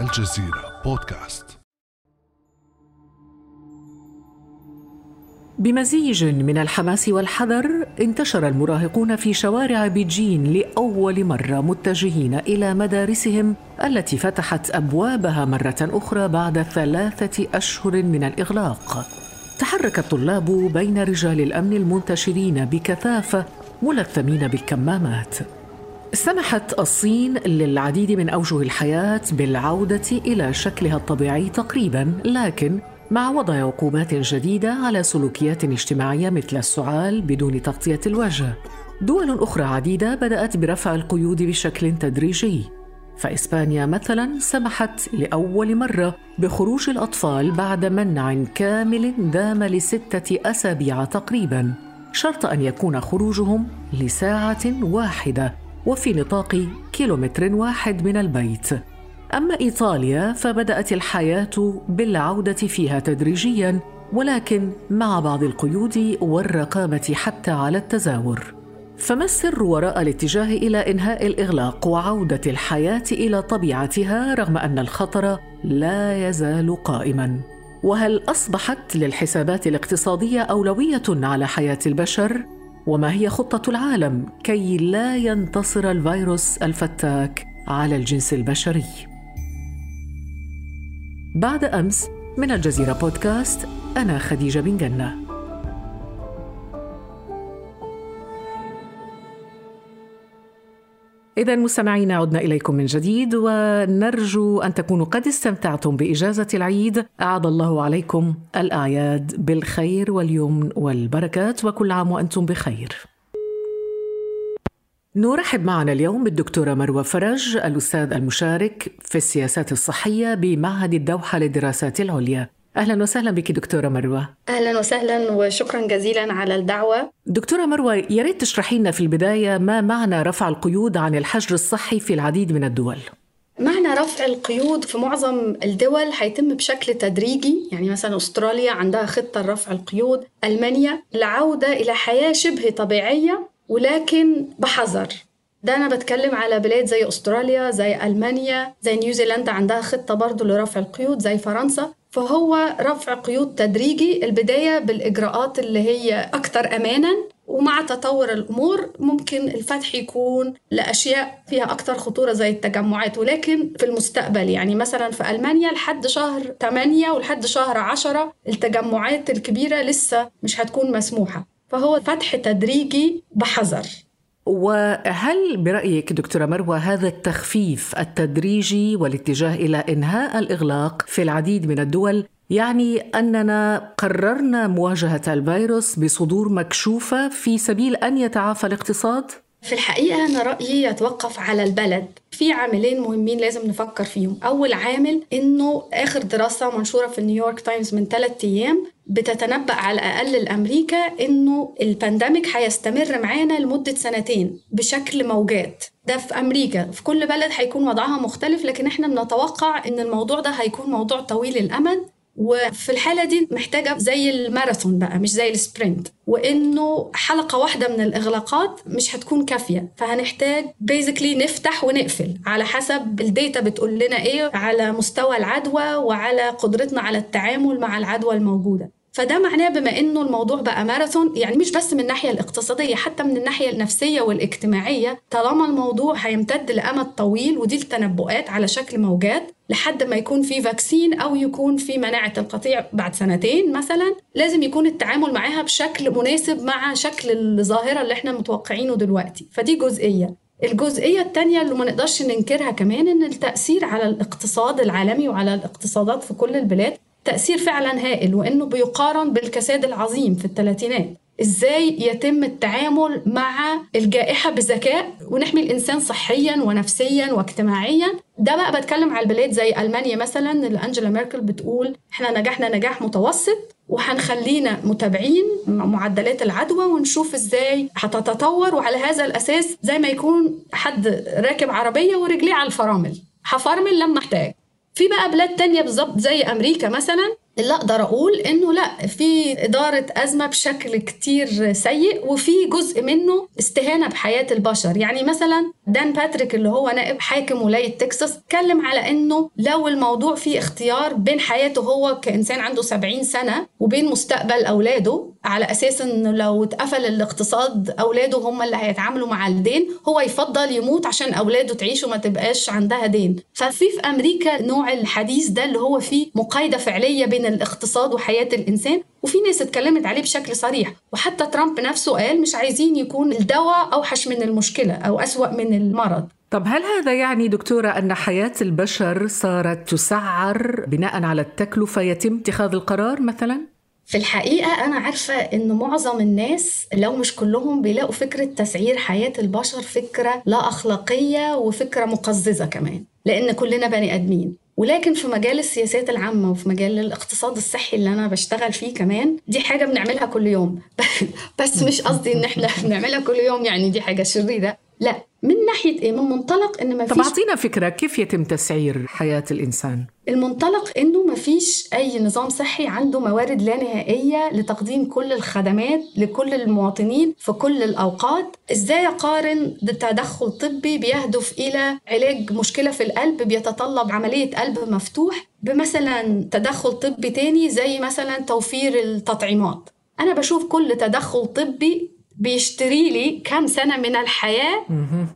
الجزيرة بودكاست. بمزيج من الحماس والحذر انتشر المراهقون في شوارع بيجين لأول مرة متجهين إلى مدارسهم التي فتحت أبوابها مرة أخرى بعد ثلاثة أشهر من الإغلاق. تحرك الطلاب بين رجال الأمن المنتشرين بكثافة ملثمين بالكمامات. سمحت الصين للعديد من أوجه الحياة بالعودة إلى شكلها الطبيعي تقريبا لكن مع وضع عقوبات جديدة على سلوكيات اجتماعية مثل السعال بدون تغطية الوجه. دول أخرى عديدة بدأت برفع القيود بشكل تدريجي. فإسبانيا مثلا سمحت لأول مرة بخروج الأطفال بعد منع كامل دام لستة أسابيع تقريبا شرط أن يكون خروجهم لساعة واحدة. وفي نطاق كيلومتر واحد من البيت. أما إيطاليا فبدأت الحياة بالعودة فيها تدريجيا ولكن مع بعض القيود والرقابة حتى على التزاور. فما السر وراء الاتجاه إلى إنهاء الإغلاق وعودة الحياة إلى طبيعتها رغم أن الخطر لا يزال قائما؟ وهل أصبحت للحسابات الاقتصادية أولوية على حياة البشر؟ وما هي خطة العالم كي لا ينتصر الفيروس الفتاك على الجنس البشري. بعد أمس من الجزيرة بودكاست أنا خديجة بن جنة. إذا مستمعينا عدنا إليكم من جديد ونرجو أن تكونوا قد استمتعتم بإجازة العيد. أعاد الله عليكم الأعياد بالخير واليمن والبركات وكل عام وأنتم بخير. نرحب معنا اليوم بالدكتورة مروة فرج الأستاذ المشارك في السياسات الصحية بمعهد الدوحة للدراسات العليا. أهلا وسهلا بك دكتورة مروة. أهلا وسهلا وشكرا جزيلا على الدعوة. دكتورة مروة يا ريت تشرحي لنا في البداية ما معنى رفع القيود عن الحجر الصحي في العديد من الدول؟ معنى رفع القيود في معظم الدول هيتم بشكل تدريجي يعني مثلا أستراليا عندها خطة لرفع القيود ألمانيا العوده إلى حياة شبه طبيعية ولكن بحذر. ده أنا بتكلم على بلاد زي أستراليا زي ألمانيا زي نيوزيلندا عندها خطة برضو لرفع القيود زي فرنسا. فهو رفع قيود تدريجي البداية بالإجراءات اللي هي أكثر أمانا. ومع تطور الأمور ممكن الفتح يكون لأشياء فيها أكثر خطورة زي التجمعات. ولكن في المستقبل يعني مثلا في ألمانيا لحد شهر 8 ولحد شهر 10 التجمعات الكبيرة لسه مش هتكون مسموحة. فهو فتح تدريجي بحذر. وهل برأيك دكتورة مروة هذا التخفيف التدريجي والاتجاه إلى إنهاء الإغلاق في العديد من الدول يعني أننا قررنا مواجهة الفيروس بصدور مكشوفة في سبيل أن يتعافى الاقتصاد؟ في الحقيقة أنا رأيي يتوقف على البلد. في عاملين مهمين لازم نفكر فيهم. أول عامل إنه آخر دراسة منشورة في نيويورك تايمز من ثلاثة أيام بتتنبأ على الأقل لأمريكا إنه ال pandemic هيستمر معانا لمدة سنتين بشكل موجات. ده في أمريكا. في كل بلد هيكون وضعها مختلف لكن إحنا بنتوقع إن الموضوع ده هيكون موضوع طويل الأمد. وفي الحالة دي محتاجة زي الماراثون بقى مش زي ال sprint. وإنه حلقة واحدة من الإغلاقات مش هتكون كافية فهنحتاج basically نفتح ونقفل على حسب ال data بتقول لنا إيه على مستوى العدوى وعلى قدرتنا على التعامل مع العدوى الموجودة. فده معناه بما إنه الموضوع بقى ماراثون يعني مش بس من الناحية الاقتصادية حتى من الناحية النفسية والاجتماعية طالما الموضوع هيمتد لأمد طويل ودي التنبؤات على شكل موجات لحد ما يكون في فاكسين أو يكون في مناعة القطيع بعد سنتين مثلا لازم يكون التعامل معاها بشكل مناسب مع شكل الظاهرة اللي إحنا متوقعينه دلوقتي. فدي جزئية. الجزئية الثانية اللي ما نقدرش ننكرها كمان إن التأثير على الاقتصاد العالمي وعلى الاقتصادات في كل البلاد تأثير فعلا هائل وإنه بيقارن بالكساد العظيم في الثلاثينات. إزاي يتم التعامل مع الجائحة بذكاء ونحمي الإنسان صحيا ونفسيا واجتماعيا؟ ده بقى بتكلم على البلاد زي ألمانيا مثلا اللي أنجلا ميركل بتقول إحنا نجحنا نجاح متوسط وهنخلينا متابعين معدلات العدوى ونشوف إزاي هتتطور وعلى هذا الأساس زي ما يكون حد راكب عربية ورجليه على الفرامل. هفرمل لما احتاج. في بقى بلاد تانية بالظبط زي أمريكا مثلا؟ اللي أقدر أقول إنه لأ في إدارة أزمة بشكل كتير سيء وفي جزء منه استهانة بحياة البشر. يعني مثلا دان باتريك اللي هو نائب حاكم ولاية تكساس اتكلم على إنه لو الموضوع فيه اختيار بين حياته هو كإنسان عنده 70 سنة وبين مستقبل أولاده على أساس إنه لو اتقفل الاقتصاد أولاده هم اللي هيتعاملوا مع الدين هو يفضل يموت عشان أولاده تعيش وما تبقاش عندها دين. ففي في أمريكا نوع الحديث ده اللي هو فيه مقايضة فعلية بين الاقتصاد وحياة الإنسان وفي ناس اتكلمت عليه بشكل صريح. وحتى ترامب نفسه قال مش عايزين يكون الدواء أوحش من المشكلة أو أسوأ من المرض. طب هل هذا يعني دكتورة أن حياة البشر صارت تسعر بناء على التكلفة يتم اتخاذ القرار مثلاً؟ في الحقيقة أنا عارفة إن معظم الناس لو مش كلهم بيلاقوا فكرة تسعير حياة البشر فكرة لا أخلاقية وفكرة مقززة كمان لأن كلنا بني آدمين. ولكن في مجال السياسات العامة وفي مجال الاقتصاد الصحي اللي أنا بشتغل فيه كمان دي حاجة بنعملها كل يوم. بس مش قصدي إن إحنا بنعملها كل يوم يعني دي حاجة شريرة. لا من ناحية إيه؟ من منطلق إن ما طب أعطينا فكرة كيف يتم تسعير حياة الإنسان؟ المنطلق إنه ما فيش أي نظام صحي عنده موارد لا نهائية لتقديم كل الخدمات لكل المواطنين في كل الأوقات، إزاي اقارن تدخل طبي بيهدف إلى علاج مشكلة في القلب بيتطلب عملية قلب مفتوح بمثلا تدخل طبي تاني زي مثلا توفير التطعيمات. أنا بشوف كل تدخل طبي بيشتري لي كم سنة من الحياة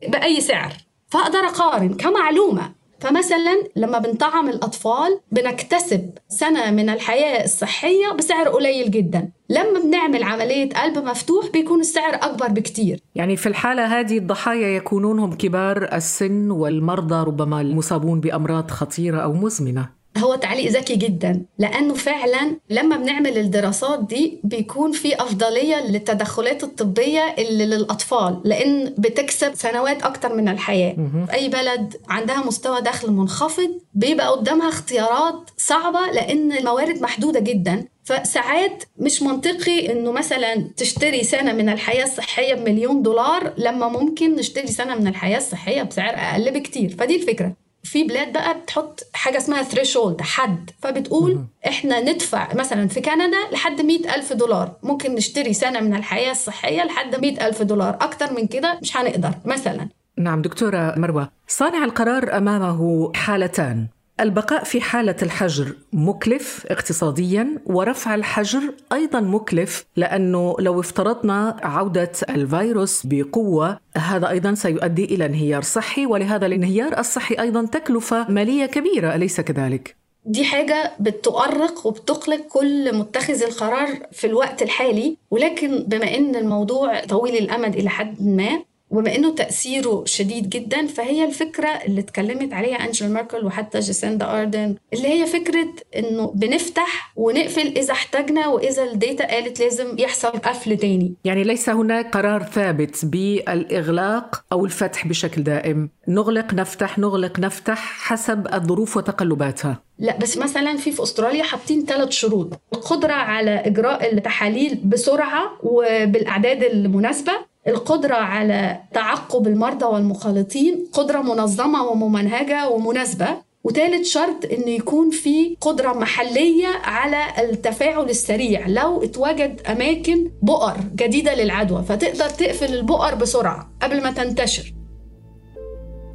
بأي سعر. فأقدر أقارن كمعلومة. فمثلا لما بنطعم الأطفال بنكتسب سنة من الحياة الصحية بسعر قليل جدا. لما بنعمل عملية قلب مفتوح بيكون السعر أكبر بكتير. يعني في الحالة هذه الضحايا يكونون هم كبار السن والمرضى ربما المصابون بأمراض خطيرة أو مزمنة. هو تعليق ذكي جدا لأنه فعلا لما بنعمل الدراسات دي بيكون في أفضلية للتدخلات الطبية اللي للأطفال لأن بتكسب سنوات أكتر من الحياة. في أي بلد عندها مستوى دخل منخفض بيبقى قدامها اختيارات صعبة لأن الموارد محدودة جدا. فساعات مش منطقي إنه مثلا تشتري سنة من الحياة الصحية بمليون دولار لما ممكن نشتري سنة من الحياة الصحية بسعر أقل بكتير. فدي الفكرة. في بلاد بقى بتحط حاجة اسمها ثريشولد حد. فبتقول إحنا ندفع مثلا في كندا لحد مئة ألف دولار. ممكن نشتري سنة من الحياة الصحية لحد مئة ألف دولار. أكتر من كده مش هنقدر مثلا. نعم دكتورة مروة صانع القرار أمامه حالتان. البقاء في حالة الحجر مكلف اقتصاديا ورفع الحجر أيضا مكلف لأنه لو افترضنا عودة الفيروس بقوة هذا أيضا سيؤدي إلى انهيار صحي ولهذا الانهيار الصحي أيضا تكلفة مالية كبيرة أليس كذلك؟ دي حاجة بتؤرق وبتقلق كل متخذ القرار في الوقت الحالي ولكن بما إن الموضوع طويل الأمد إلى حد ما وبما إنه تأثيره شديد جدا فهي الفكرة اللي اتكلمت عليها أنجيلا ميركل وحتى جيسندا اردن اللي هي فكرة إنه بنفتح ونقفل إذا احتاجنا وإذا ال data قالت لازم يحصل قفل تاني. يعني ليس هناك قرار ثابت بالإغلاق أو الفتح بشكل دائم. نغلق نفتح نغلق نفتح حسب الظروف وتقلباتها. لا بس مثلا في في أستراليا حاطين ثلاث شروط. القدرة على إجراء التحاليل بسرعة وبالأعداد المناسبة القدرة على تعقب المرضى والمخالطين قدرة منظمة وممنهجة ومناسبة. وثالث شرط إن يكون في قدرة محلية على التفاعل السريع لو اتوجد أماكن بؤر جديدة للعدوى فتقدر تقفل البؤر بسرعة قبل ما تنتشر.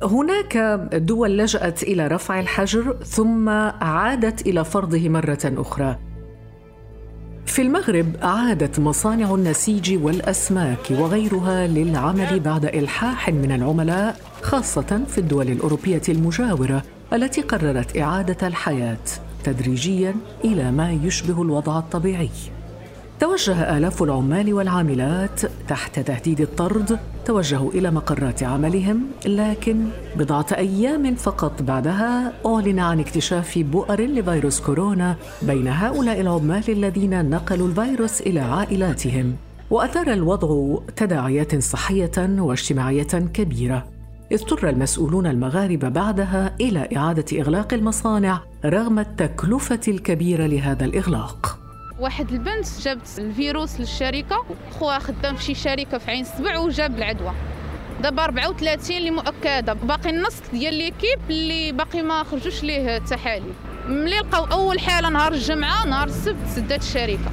هناك دول لجأت إلى رفع الحجر ثم عادت إلى فرضه مرة أخرى. في المغرب عادت مصانع النسيج والأسماك وغيرها للعمل بعد إلحاح من العملاء خاصة في الدول الأوروبية المجاورة التي قررت إعادة الحياة تدريجيا إلى ما يشبه الوضع الطبيعي. توجه آلاف العمال والعاملات تحت تهديد الطرد توجهوا إلى مقرات عملهم لكن بضعة أيام فقط بعدها أعلن عن اكتشاف بؤر لفيروس كورونا بين هؤلاء العمال الذين نقلوا الفيروس إلى عائلاتهم. وأثار الوضع تداعيات صحية واجتماعية كبيرة. اضطر المسؤولون المغاربة بعدها إلى إعادة إغلاق المصانع رغم التكلفة الكبيرة لهذا الإغلاق. واحد البنت جابت الفيروس للشركة خوها خدام في شي شركة في عين سبع وجاب العدوى. دابا 34 اللي مؤكدة. باقي النص ديال ليكيب اللي باقي ما خرجوش ليه التحاليل ملي لقاو أول حالة نهار الجمعة نهار السبت سدات الشركة.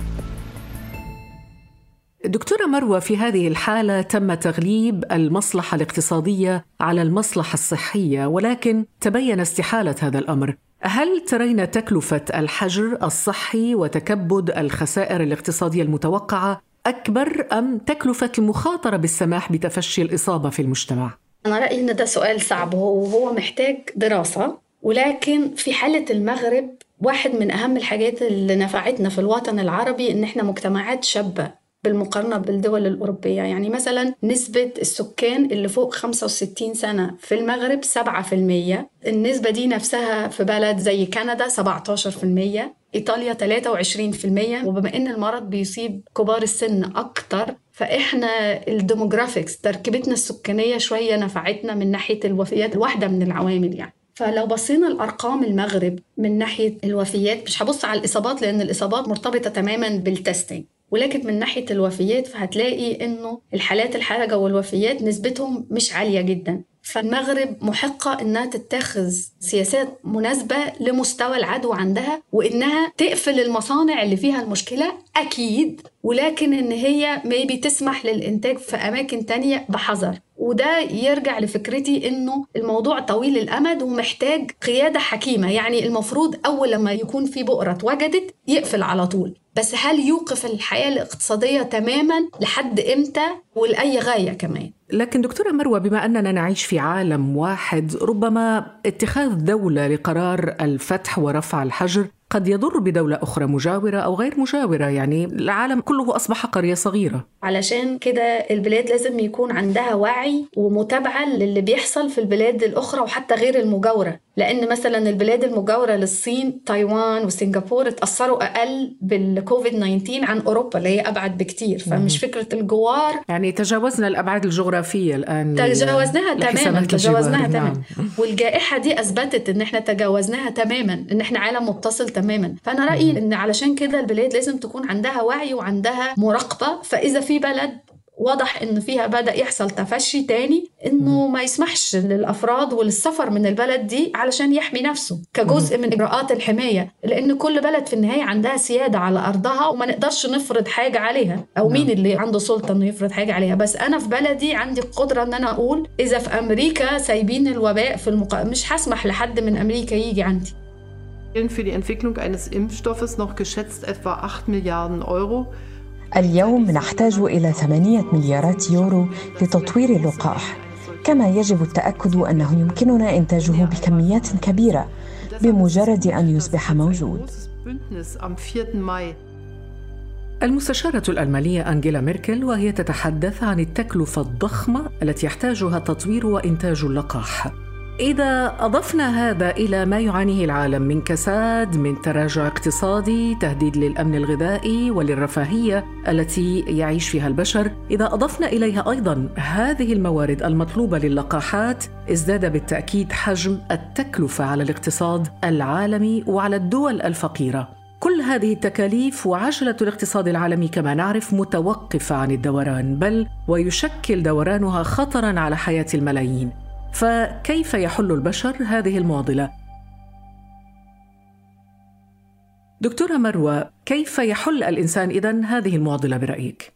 دكتورة مروة في هذه الحالة تم تغليب المصلحة الاقتصادية على المصلحة الصحية ولكن تبين استحالة هذا الأمر. هل ترين تكلفة الحجر الصحي وتكبد الخسائر الاقتصادية المتوقعة أكبر أم تكلفة المخاطرة بالسماح بتفشي الإصابة في المجتمع؟ أنا رأيي إن ده سؤال صعب وهو محتاج دراسة ولكن في حالة المغرب واحد من أهم الحاجات اللي نفعتنا في الوطن العربي إن إحنا مجتمعات شابة بالمقارنة بالدول الأوروبية. يعني مثلا نسبة السكان اللي فوق 65 سنة في المغرب 7% النسبة دي نفسها في بلد زي كندا 17% إيطاليا 23% وبما إن المرض بيصيب كبار السن أكتر فإحنا ال demographics تركيبتنا السكانية شوية نفعتنا من ناحية الوفيات واحدة من العوامل يعني. فلو بصينا لارقام المغرب من ناحية الوفيات مش هبص على الإصابات لأن الإصابات مرتبطة تماما بال testing ولكن من ناحية الوفيات فهتلاقي إنه الحالات الحرجة والوفيات نسبتهم مش عالية جدا. فالمغرب محقة إنها تتخذ سياسات مناسبة لمستوى العدوى عندها وإنها تقفل المصانع اللي فيها المشكلة أكيد. ولكن إن هي ميبي تسمح للإنتاج في أماكن تانية بحذر. وده يرجع لفكرتي إنه الموضوع طويل الأمد ومحتاج قيادة حكيمة. يعني المفروض أول لما يكون في بؤرة اتوجدت يقفل على طول. بس هل يوقف الحياة الاقتصادية تماما؟ لحد إمتى؟ ولأي غاية كمان. لكن دكتورة مروة بما أننا نعيش في عالم واحد ربما اتخاذ دولة لقرار الفتح ورفع الحجر قد يضر بدولة أخرى مجاورة أو غير مجاورة يعني العالم كله أصبح قرية صغيرة. علشان كده البلاد لازم يكون عندها وعي ومتابعة للي بيحصل في البلاد الأخرى وحتى غير المجاورة. لأن مثلا البلاد المجاورة للصين تايوان وسنغافورة اتأثروا أقل بالكوفيد 19 عن أوروبا اللي هي أبعد بكتير. فمش فكرة الجوار يعني تجاوزنا الأبعاد الجغرافية الآن تجاوزناها تماما تجاوزناها تماما. نعم. والجائحة دي أثبتت إن إحنا تجاوزناها تماما إن إحنا عالم متصل تماما. فأنا رأيي إن علشان كده البلاد لازم تكون عندها وعي وعندها مراقبة. فإذا في بلد واضح إن فيها بدأ يحصل تفشي تاني إنه ما يسمحش للأفراد وللسفر من البلد دي علشان يحمي نفسه كجزء من إجراءات الحماية لإن كل بلد في النهاية عندها سيادة على أرضها وما نقدرش نفرض حاجة عليها أو مين نعم. اللي عنده سلطة إنه يفرض حاجة عليها بس أنا في بلدي عندي القدرة إن أنا أقول إذا في أمريكا سايبين الوباء في المق... مش هسمح لحد من أمريكا يجي عندي Für die Entwicklung eines Impfstoffes noch geschätzt etwa 8 Milliarden Euro. اليوم نحتاج إلى ثمانية مليارات يورو لتطوير اللقاح. كما يجب التأكد أنه يمكننا إنتاجه بكميات كبيرة بمجرد أن يصبح موجود. المستشارة الألمانية أنجيلا ميركل وهي تتحدث عن التكلفة الضخمة التي يحتاجها تطوير وإنتاج اللقاح. إذا أضفنا هذا إلى ما يعانيه العالم من كساد، من تراجع اقتصادي، تهديد للأمن الغذائي وللرفاهية التي يعيش فيها البشر، إذا أضفنا إليها أيضا هذه الموارد المطلوبة للقاحات، ازداد بالتأكيد حجم التكلفة على الاقتصاد العالمي وعلى الدول الفقيرة. كل هذه التكاليف وعجلة الاقتصاد العالمي كما نعرف متوقفة عن الدوران، بل ويشكل دورانها خطرا على حياة الملايين. فكيف يحل البشر هذه المعضلة؟ دكتورة مروة كيف يحل الإنسان اذا هذه المعضلة برأيك؟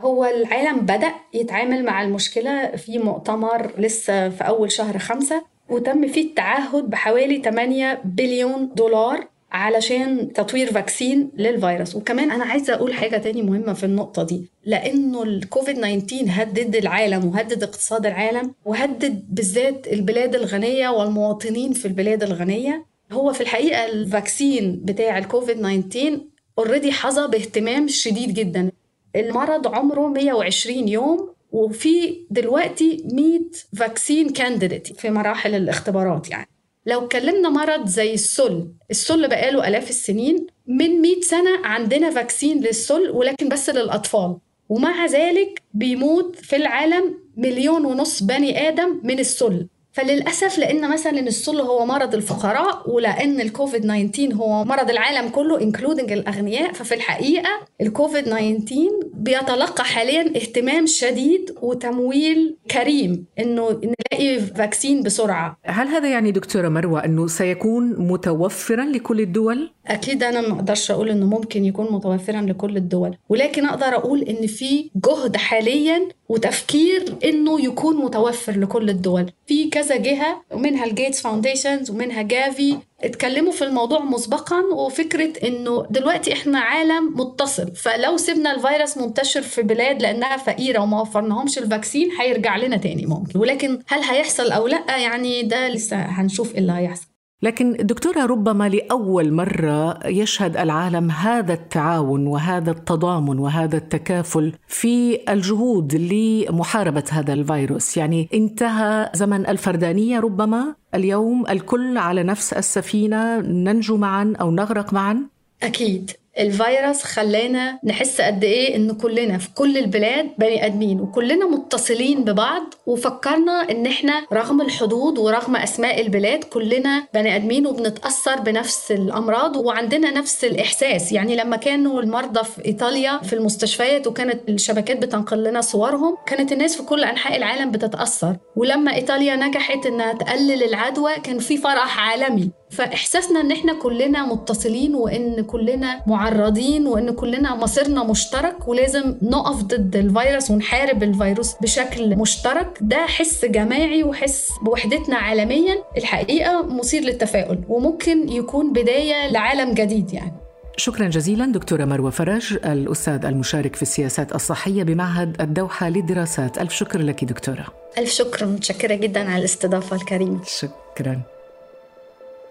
هو العالم بدأ يتعامل مع المشكلة في مؤتمر لسه في أول شهر خمسة وتم فيه التعهد بحوالي 8 بليون دولار علشان تطوير فاكسين للفيروس. وكمان أنا عايزة أقول حاجة تاني مهمة في النقطة دي. لأنه الكوفيد 19 هدد العالم وهدد اقتصاد العالم وهدد بالذات البلاد الغنية والمواطنين في البلاد الغنية. هو في الحقيقة ال vaccine بتاع الكوفيد 19 already حظى باهتمام شديد جدا. المرض عمره 120 يوم وفي دلوقتي 100 vaccine candidate في مراحل الاختبارات يعني. لو اتكلمنا مرض زي السل السل بقاله آلاف السنين من 100 سنة عندنا vaccine للسل ولكن بس للأطفال. ومع ذلك بيموت في العالم مليون ونص بني آدم من السل. فللأسف لأن مثلا السل هو مرض الفقراء ولأن الكوفيد 19 هو مرض العالم كله including الأغنياء ففي الحقيقة الكوفيد 19 بيتلقى حاليا اهتمام شديد وتمويل كريم إنه نلاقي vaccine بسرعة. هل هذا يعني دكتورة مروة إنه سيكون متوفرا لكل الدول؟ أكيد أنا ما أقدرش أقول إنه ممكن يكون متوفرا لكل الدول ولكن أقدر أقول إن في جهد حاليا وتفكير إنه يكون متوفر لكل الدول. في كذا جهة ومنها ال Gates Foundations ومنها Gavi اتكلموا في الموضوع مسبقا وفكرة إنه دلوقتي إحنا عالم متصل. فلو سيبنا الفيروس منتشر في بلاد لأنها فقيرة وما وفرناهمش ال vaccine هيرجع لنا تاني ممكن. ولكن هل هيحصل أو لأ؟ يعني ده لسه هنشوف إيه اللي هيحصل. لكن دكتورة ربما لأول مرة يشهد العالم هذا التعاون وهذا التضامن وهذا التكافل في الجهود لمحاربة هذا الفيروس. يعني انتهى زمن الفردانية ربما؟ اليوم الكل على نفس السفينة ننجو معا أو نغرق معا؟ أكيد. الفيروس خلانا نحس قد إيه ان كلنا في كل البلاد بني آدمين وكلنا متصلين ببعض وفكرنا إن إحنا رغم الحدود ورغم أسماء البلاد كلنا بني آدمين وبنتأثر بنفس الأمراض وعندنا نفس الإحساس. يعني لما كانوا المرضى في إيطاليا في المستشفيات وكانت الشبكات بتنقل لنا صورهم كانت الناس في كل أنحاء العالم بتتأثر. ولما إيطاليا نجحت إنها تقلل العدوى كان في فرح عالمي. فإحساسنا إن إحنا كلنا متصلين وإن كلنا معرضين وإن كلنا مصيرنا مشترك ولازم نقف ضد الفيروس ونحارب الفيروس بشكل مشترك. ده حس جماعي وحس بوحدتنا عالميا. الحقيقة مثير للتفاؤل وممكن يكون بداية لعالم جديد يعني. شكرا جزيلا دكتورة مروة فرج الأستاذ المشارك في السياسات الصحية بمعهد الدوحة للدراسات. ألف شكر لك دكتورة. ألف شكر متشكرة جدا على الاستضافة الكريمة. شكرا.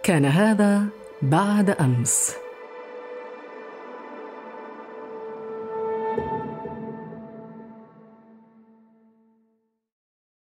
كان هذا بعد أمس.